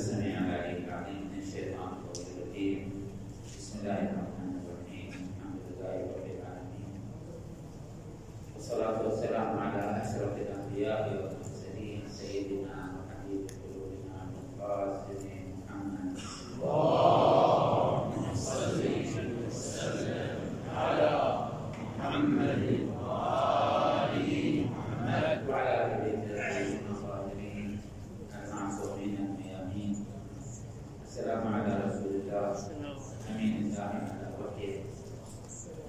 السميع العليم العليم من الشيطان الرجيم بسم الله الرحمن الرحيم الداعي على وحيه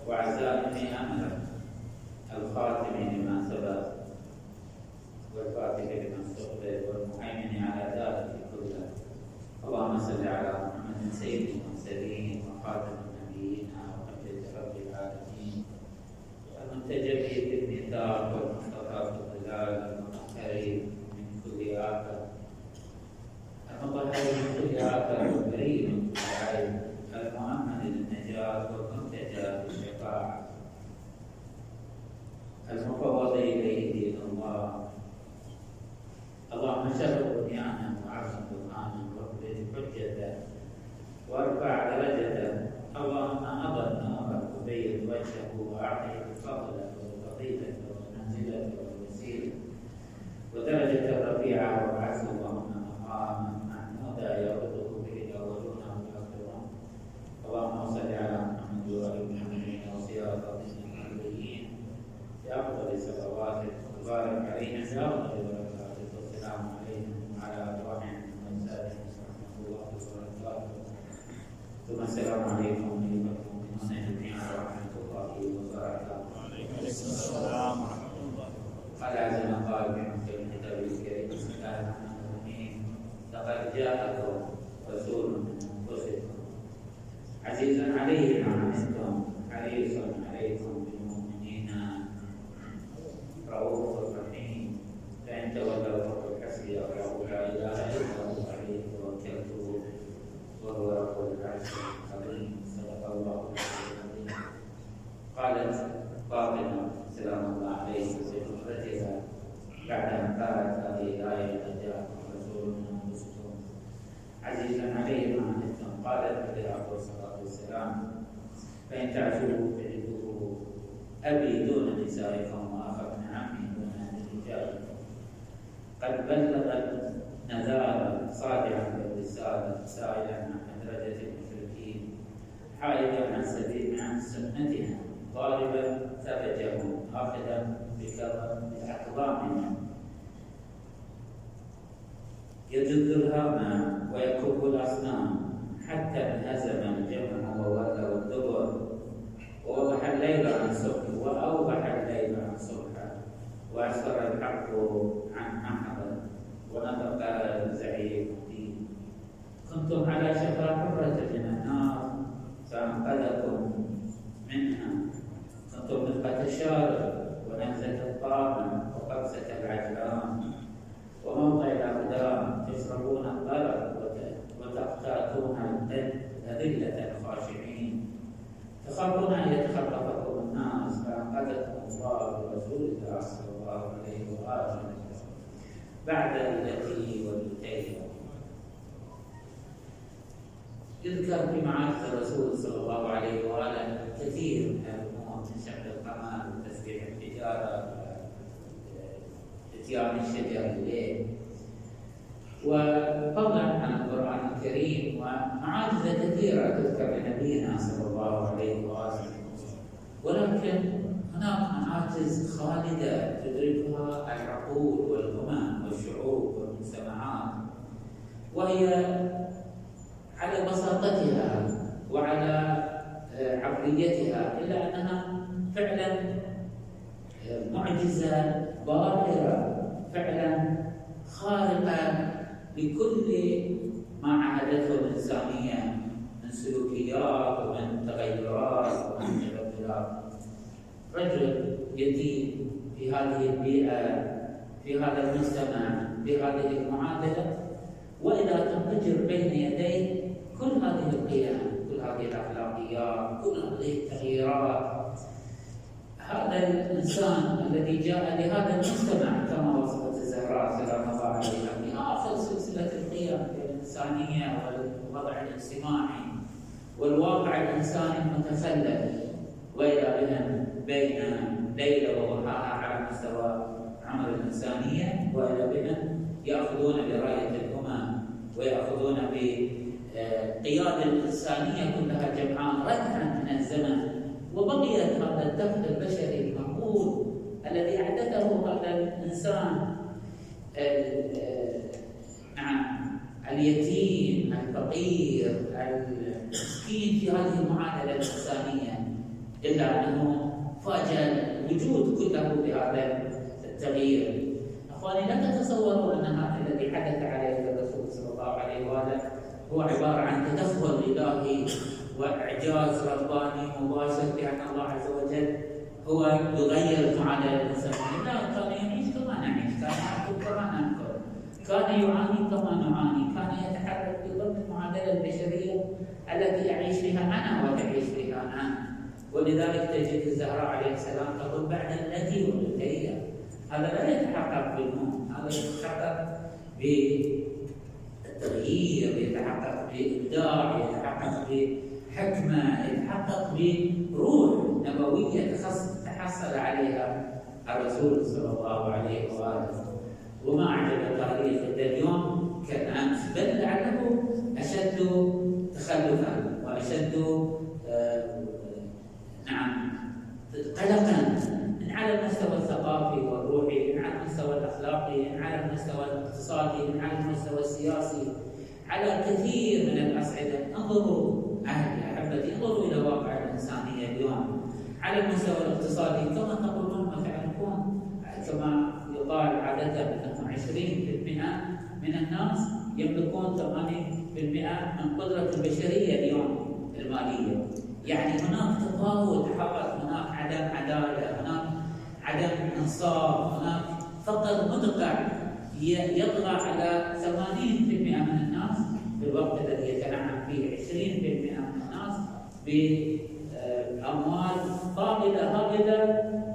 وعزائم أمره الخاتم لما سبق والفاتح لما استقبل والمهيمن على ذلك كله اللهم صل على محمد سيد المرسلين وخاتم النبيين وحجة رب العالمين المنتجب بالميثاق والمصطفى في الظلال المطهر من كل آفة المطهر من كل آفة والبريء من كل عيب المؤمن للنجاة والمنتجى بالشفاعة المفوض إليه دين الله اللهم شرف بنيانا وعظم برهانا واخرج حجته وارفع درجته اللهم اضل نوره وبين وجهه واعطه فضله وفضيلته ومنزلته ووسيله ودرجة رفيعه ثم السلام عليكم ايها المؤمنون جميعا ورحمه الله وبركاته وعليكم السلام ورحمة الله قال عز ما قال في محكم الكتاب الكريم بسم الله الرحمن الرحيم لقد جاءكم رسول من انفسكم عزيز عليه ما عنتم حريص عليكم بالمؤمنين رؤوف رحيم فان تولوا فقل حسبي الله لا اله الا هو عليه توكلت وهو رب العرش العظيم صدق الله العظيم قالت فاطمة سلام الله عليه في خطبتها بعد أن قالت هذه الآية قد جاءكم رسول من انفسكم عزيزا عليه ما عنتم. قالت عليه أفضل الصلاة والسلام. فإن تعفوا فجدوه أبي دون نسائكم واخر ابن عمي دون رجالكم قد بلغت نذارا صادعا بالرسالة سائلا عن درجة المشركين. حائلا عن سبيل عن سنتها ضاربا ثبتهم اخذا باقدامهم يجد الهام ويكب الأصنام حتى انهزم الجمع وولوا الدبر. ووضح الليل عن صبح وأوضح الليل عن صبح واسفر الحق عن أحد ونطق زعيم الدين. كنتم على شفا حفرة الخاشعين. تخافون أن يتخطفكم الناس فأنقذكم الله برسول الله صلى الله عليه وآله وسلم بعد التي والتي يذكر في معارك الرسول صلى الله عليه وآله كثير من الأمور من شق القمر وتسبيح الحجاره إتيان الشجر الليل. وفضلا عن القرآن الكريم ومعاجز كثيرة تذكر لنبينا صلى الله عليه وآله. ولكن هناك معاجز خالدة تدركها العقول والامم والشعوب والمجتمعات وهي على بساطتها وعلى آه، عقليتها إلا أنها فعلا آه، معجزة باهره فعلا خارقة لكل ما عهدته الانسانيه من سلوكيات ومن تغيرات ومن تبدلات رجل يتيم في هذه البيئة في هذا المجتمع في هذه المعادلة. وإذا تنفجر بين يديه كل هذه القيم كل هذه الأخلاقيات كل هذه التغييرات. هذا الإنسان الذي جاء لهذا المجتمع كما وصفت الزهراء سلام الله عليها في اخر سلسله القيم في الانسان الإنسانية والوضع الاجتماعي والواقع الإنساني المتخلف وإلى بهم بين ليلة وضحاها على مستوى عمر الإنسانية وإلى بهم يأخذون براية الأمم ويأخذون بقيادة الإنسانية كلها جمعاء ردعا من الزمن وبقيت هذا الدفع البشري المعقول الذي أحدثه هذا الإنسان اليتيم الفقير المسكين في هذه المعادلة الإنسانية. إلا أنه فاجأ الوجود كله بهذا التغيير. أخواني لا تتصوروا أن هذا الذي حدث عليه الرسول صلى الله عليه وآله هو عبارة عن تدخل إلهي وإعجاز رباني مباشر بأن الله عز وجل هو يغير المعادلة الإنسانية. لا كان يعيش كما نعيش كان كان يعاني كما نعاني. كان يتحرك ضمن المعادلة البشرية التي يعيش فيها أنا وتعيش فيها أنت ولذلك تجد الزهراء عليه السلام تقول بعد التي والتي هذا لا يتحقق بالموت هذا يتحقق بالتغيير يتحقق بإبداع يتحقق بحكمة يتحقق بروح نبوية تحصل عليها الرسول صلى الله عليه وآله. وما أعجب تاريخ اليوم كالأمس بل لعله أشد تخلفا وأشد آه، نعم قلقا على المستوى الثقافي والروحي على المستوى الأخلاقي على المستوى الاقتصادي على المستوى السياسي. على كثير من الأصعدة أنظروا أهلي أحبتي أنظروا إلى واقع الإنسانية اليوم. على المستوى الاقتصادي كما تقولون وتعرفون كما يقال عادة أنه 20% من الناس يملكون 8% من قدرة البشرية اليوم المالية. يعني هناك تفاوت حقق هناك عدم عدالة هناك عدم إنصاف هناك فقر مدقع يطغى على 80% من الناس في الوقت الذي يتنعم فيه 20% من الناس بأموال طائلة هائلة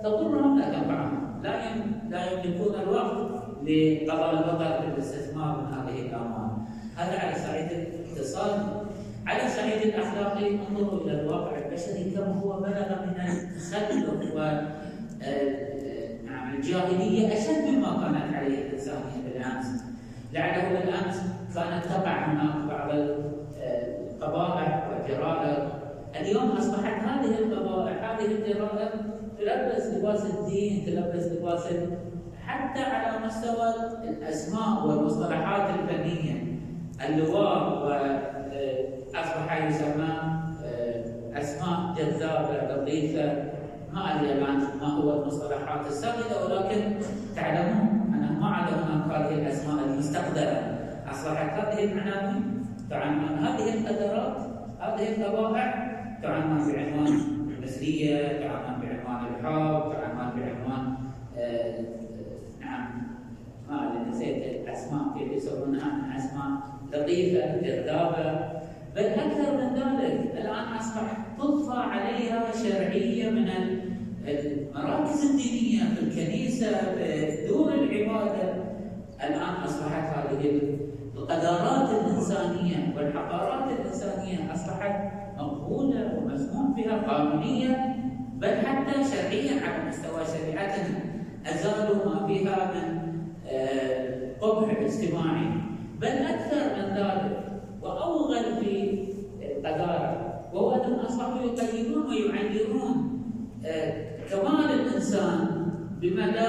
تضرهم لا تنفعهم لا لا يملكون الوقت لقضاء الوقت بالاستثمار من هذه الأموال. هذا على صعيد الاقتصاد. على صعيد الاخلاقي انظروا إلى الواقع البشري كم هو بلغ من التخلف و آه، نعم الجاهلية أشد مما كانت عليه الانسانيه بالامس لعله بالامس كانت تقع هناك بعض القبائح والجرائم اليوم أصبحت هذه القبائح هذه الجرائم تلبس لباس الدين تلبس لباس حتى على مستوى الاسماء والمصطلحات الفنيه اللواء واصبح يسمى آه، أسماء جذابة لطيفة. ما أدري الآن ما هو المصطلحات السائده ولكن تعلمون انه ما عاد هناك هذه الأسماء المستقدره أصبحت هذه العناوين تعنون هذه القدرات هذه الطبائع تعنون بعنوان المثلية تعنون بعنوان الحب تعنون بعنوان آه نعم ما ادري نسيت الاسماء كيف يسمونها اسماء لطيفة جذابة. بل أكثر من ذلك الآن أصبح تضفى عليها شرعية من المراكز الدينية في الكنيسة في دور العبادة. الآن أصبحت هذه القدرات الإنسانية والحقارات الإنسانية أصبحت مقبولة ومسموح بها قانونيا بل حتى شرعيا على مستوى شريعتنا. أزالوا ما فيها من آه، قبح اجتماعي بل أكثر من ذلك وأوغل في القذاره وهو انهم اصبحوا يقيمون ويعيرون آه، كمال الإنسان بمدى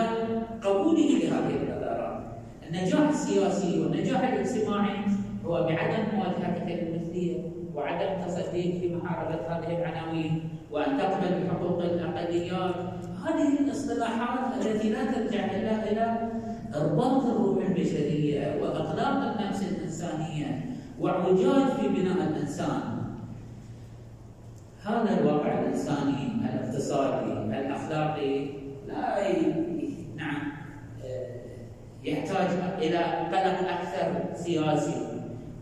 قبوله لهذه القذارات النجاح السياسي والنجاح الاجتماعي هو بعدم مواجهتك المثليه وعدم تصديق في محاربة هذه العناوين وأن تقبل بحقوق الأقليات. هذه الاصطلاحات التي لا ترجع الا إلى ارباط الروح البشرية وأخلاق النفس الإنسانية واعوجاج في بناء الإنسان هذا الواقع الإنساني الاقتصادي الأخلاقي لا. نعم يحتاج إلى قلق أكثر سياسي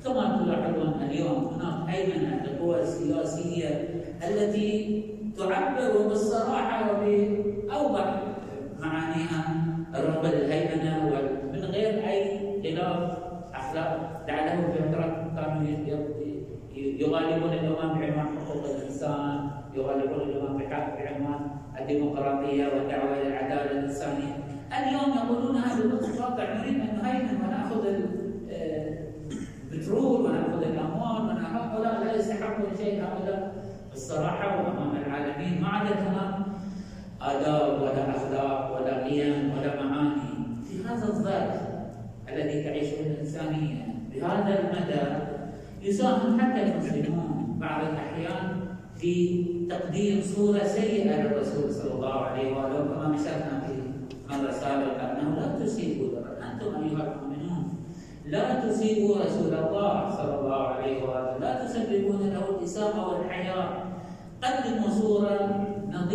كما تلاحظون اليوم هناك هيمنه القوى السياسية التي تعبر بالصراحة وبأوضح معانيها الرغبه للهيمنه ومن غير أي خلاف أخلاق لعله في فتره كانوا يغالبون الامم بعنوان حقوق الإنسان يغالبون الامم بعنوان الديمقراطية والدعوة إلى العدالة الإنسانية. اليوم يقولون هذا الواقع نريد أن نهيمن وناخذ البترول وناخذ الأموال هؤلاء لا يستحقون شيء هؤلاء الصراحة وأمام العالمين ما عندهم آداب ولا أخلاق ولا قيم ولا معاني. في هذا الظرف الذي تعيشه الإنسانية بهذا المدى يساهم حتى المسلمون بعض الأحيان في تقديم صورة سيئة للرسول صلى الله عليه وآله. كما مثلنا في مرة سابقة أنه لا تسيبوا أنتم أيها المؤمنون لا تسيبوا رسول الله صلى الله عليه وآله. لا تسببون له الإساءة والحياة قدموا صورة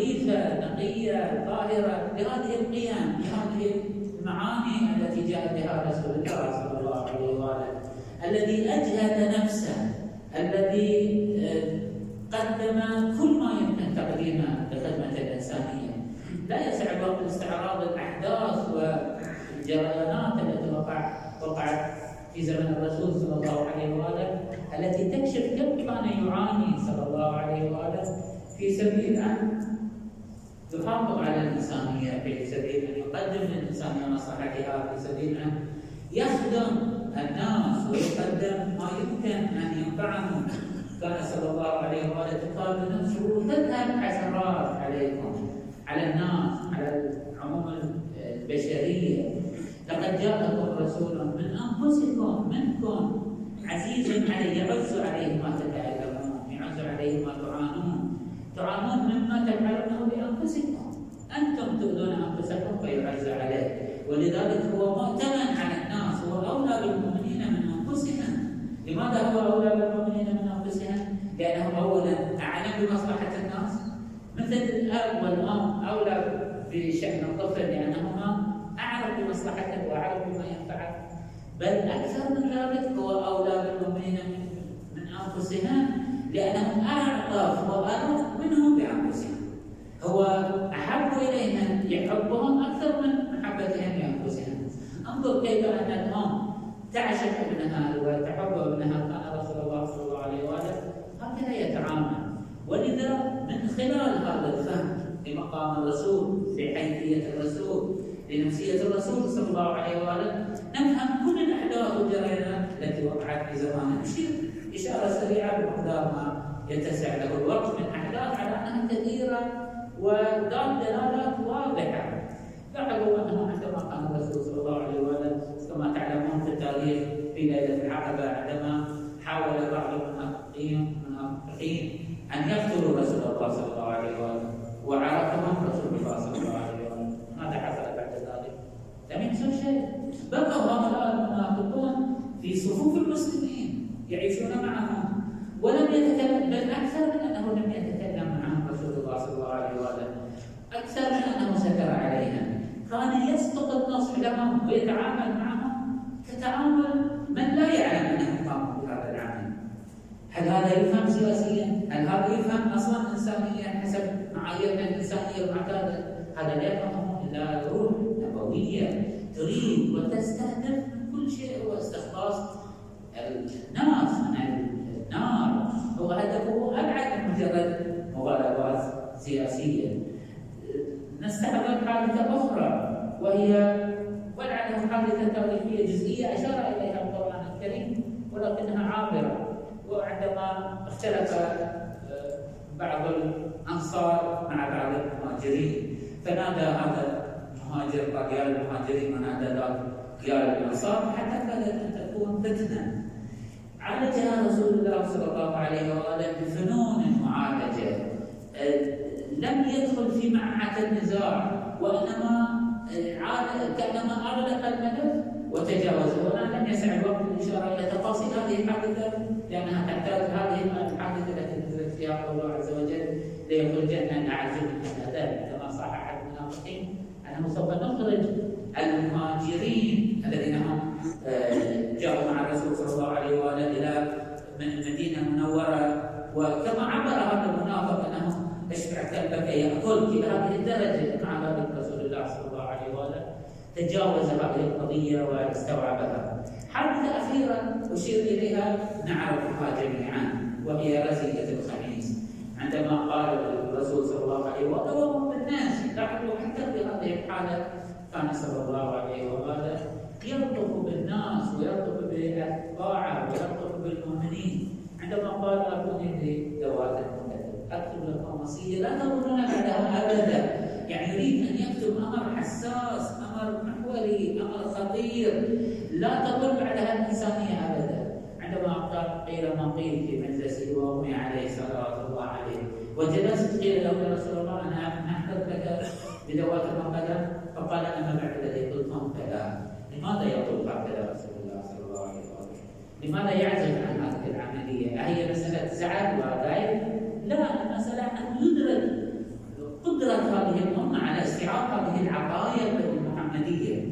نظيفة نقية طاهرة لهذه القيم لهذه المعاني التي جاء بها رسول الله صلى الله عليه وآله. الذي أجهد نفسه الذي آه، قدم كل ما يمكن تقديمه لخدمة الإنسانية. لا يسع الوقت لاستعراض الأحداث والجريانات التي وقع وقعت في زمن الرسول صلى الله عليه وآله التي تكشف كم كان يعاني صلى الله عليه وآله في سبيل أن يحافظ على الإنسانية في سبيل أن يقدم للإنسانية مصلحتها في سبيل أن يخدم الناس ويقدم ما يمكن أن ينفعهم. كان صلى الله عليه وآله تقال نفسه تذهب حسرات عليكم على الناس على عموم البشرية. لقد جاءكم رسول من أنفسكم منكم عزيز عليه يعز عليه ما تتعلمون يعز عليه ما تعانون. تعانون مما تفعلونه بانفسكم أنتم تؤذون أنفسكم فيعز عليه ولذلك هو مؤتمن على الناس هو اولى بالمؤمنين من أنفسهم. لماذا هو أولى بالمؤمنين من أنفسهم؟ لأنه اولا أعلم بمصلحة الناس. مثل الأب والأم أولى بشأن الطفل لأنهما أعرف بمصلحته وأعرف بما ينفعه. بل أكثر من ذلك هو أولى بالمؤمنين من أنفسهم لأنهم أعطف وأرق منهم بأنفسهم. هو أحب إليهم يحبهم أكثر من محبتهم لأنفسهم. انظر كيف أن الأم تعشق ابنها وتحب ابنها كان رسول الله صلى الله عليه وآله هكذا يتعامل. ولذا من خلال هذا الفهم لمقام الرسول في حيثية الرسول لنفسية الرسول صلى الله عليه وآله نفهم كل الأحداث والجريانات التي وقعت في زمانه إشارة سريعة بمقدار ما يتسع له الوقت من أحداث على أنها كثيرة وذات دلالات واضحة لاحظوا أنه عندما كان الرسول صلى الله عليه وسلم. كما تعلمون في التاريخ في ليلة العقبة عندما حاول بعض المنافقين أن يقتلوا رسول الله صلى الله عليه وسلم. وعرفهم رسول الله صلى الله عليه وسلم. ماذا حصل بعد ذلك؟ لم يحصل شيء. بقوا هؤلاء المنافقون في صفوف المسلمين يعيشون معهم. ولم يتكلم بل أكثر من أنه لم يتكلم معهم رسول الله صلى الله عليه وسلم أكثر من أنه سكر عليهم كان يسقط النصح لهم ويتعامل معهم. كتعامل من لا يعلم انهم قاموا بهذا العمل. هل هذا يفهم سياسيا؟ هل هذا يفهم أصلا انسانيا؟ حسب معاييرنا الإنسانية المعتادة؟ هذا لا يفهمه إلا روح نبوية تريد وتستهدف كل شيء هو استخلاص الناس من النار هو هدفه ابعد من مجرد سياسيه نستحضر حادثة أخرى وهي ولعله حادثة تاريخية جزئية أشار إليها القرآن الكريم ولكنها عابرة. وعندما اختلف آه، بعض الأنصار مع بعض المهاجرين فنادى هذا المهاجر قال يا المهاجرين ونادى ذاك يا الأنصار حتى كادت أن تكون فتنة. عالجها رسول الله صلى الله عليه وآله بفنون معالجة. لم يدخل في معركه النزاع وإنما كأنما اغلق الملف وتجاوزه هنا لم يسع الوقت للاشاره إلى تفاصيل هذه الحادثة لأنها تحتاج هذه الحادثة التي نزلت فيها قول الله عز وجل ليخرجن اعز من ذلك كما صح احد المنافقين انه سوف نخرج المهاجرين الذين هم آه، جاءوا مع الرسول صلى الله عليه وآله إلى المدينة المنوره وكما عبر هذا المنافق انه اشبع كلبك ياكلك إلى هذه الدرجة مع ذلك رسول الله صلى الله عليه واله تجاوز هذه القضية واستوعبها. حادثه اخيره أشير إليها. نعرفها جميعا وهي رزية الخميس. عندما قال الرسول صلى الله عليه وسلم بالناس لاحظوا حتى في هذه الحالة. كان صلى الله عليه وآله يلطف بالناس ويلطف بأتباعه ويلطف بالمؤمنين. عندما قال أعطوني ذوات لكم وصية لا تظنون بعدها أبدا يعني يريد أن يكتب أمر حساس أمر محوري أمر خطير لا تظن بعدها الإنسانية أبدا عندما قيل ما قيل في مجلسه وأمي عليه صلوات الله عليه وجلست قيل له يا رسول الله أنا أحضر لك بذوات المقدم فقال أما بعد الذي قلتم فلا لماذا يقول هكذا رسول الله صلى الله عليه وسلم؟ لماذا يعزل عن هذه العملية؟ أهي مسألة زعل وضيق؟ لا المسألة أن يدرك قدرة هذه الأمة على استيعاب هذه العقائد المحمدية.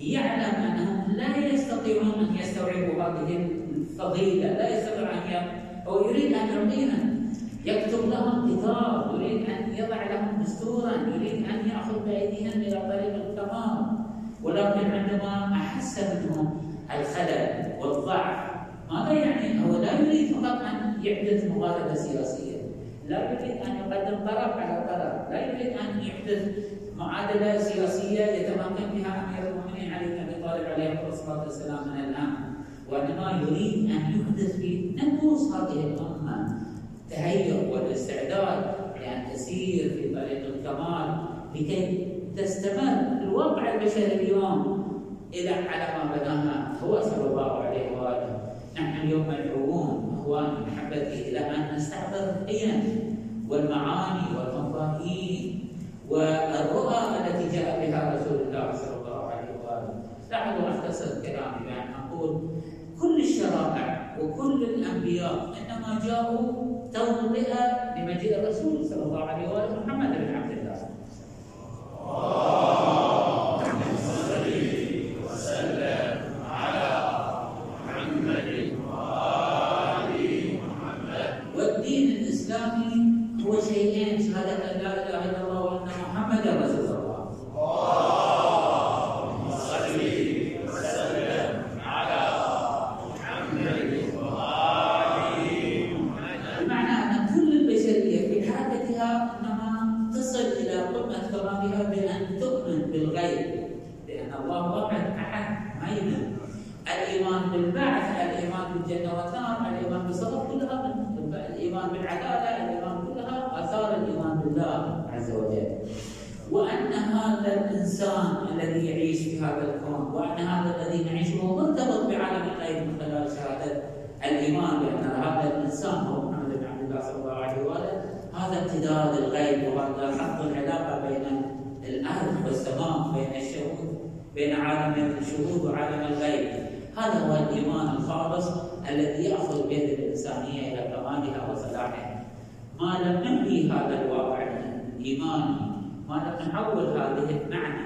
يعلم أنهم لا يستطيعون أن يستوعبوا هذه الفضيلة لا يستطيع أن هو يريد أن يعطينا يكتب لهم كتاب يريد أن يضع لهم دستورا يريد أن يأخذ بأيديهم إلى طريق الكمال ولكن عندما أحس منهم الخلل والضعف ماذا يعني؟ هو لا يريد فقط أن يحدث مغالبة سياسية. لا يريد أن يقدم طرف على طرف. لا يريد أن يحدث معادلة سياسية يتمكن بها أمير المؤمنين علي بن أبي طالب عليه الصلاة والسلام من الآن. وإنما يريد أن يحدث في نفوس هذه الأمة. تهيؤ والاستعداد لأن تسير في طريق الكمال لكي تستمر الواقع البشري اليوم إلى على ما بناها هو صلى الله عليه وآله. نحن اليوم مدعوون اخوان محبتي إلى أن نستحضر القيم والمعاني والمفاهيم والرؤى التي جاء بها رسول الله صلى الله عليه وآله. لاحظوا اختصر كلامي بأن أقول كل الشرائع وكل الأنبياء إنما جاءوا توطئه لمجيء الرسول صلى الله عليه وآله محمد بن عبد الله. هذا الكون وان هذا الذي نعيشه. مرتبط بعالم الغيب من خلال شهادة الإيمان بان هذا الإنسان هو محمد بن عبد الله صلى الله عليه وآله. هذا امتداد الغيب وهذا حق العلاقة بين الأرض والسماء بين الشهود بين عالم الشهود وعالم الغيب. هذا هو الإيمان الخالص الذي يأخذ بيد الإنسانية إلى كمالها وصلاحها. ما لم ننهي هذا الواقع الايماني ما لم نحول هذه المعنى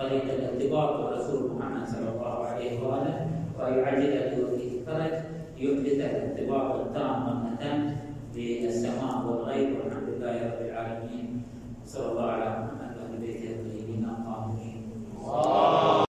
قرية الارتباط والرسول محمد صلى الله عليه وآله ويعجل في الفرج ليحدث الارتباط التام والمتم بالسماء والغيب والحمد لله رب العالمين. صلى الله على محمد وآل بيته الطيبين الطاهرين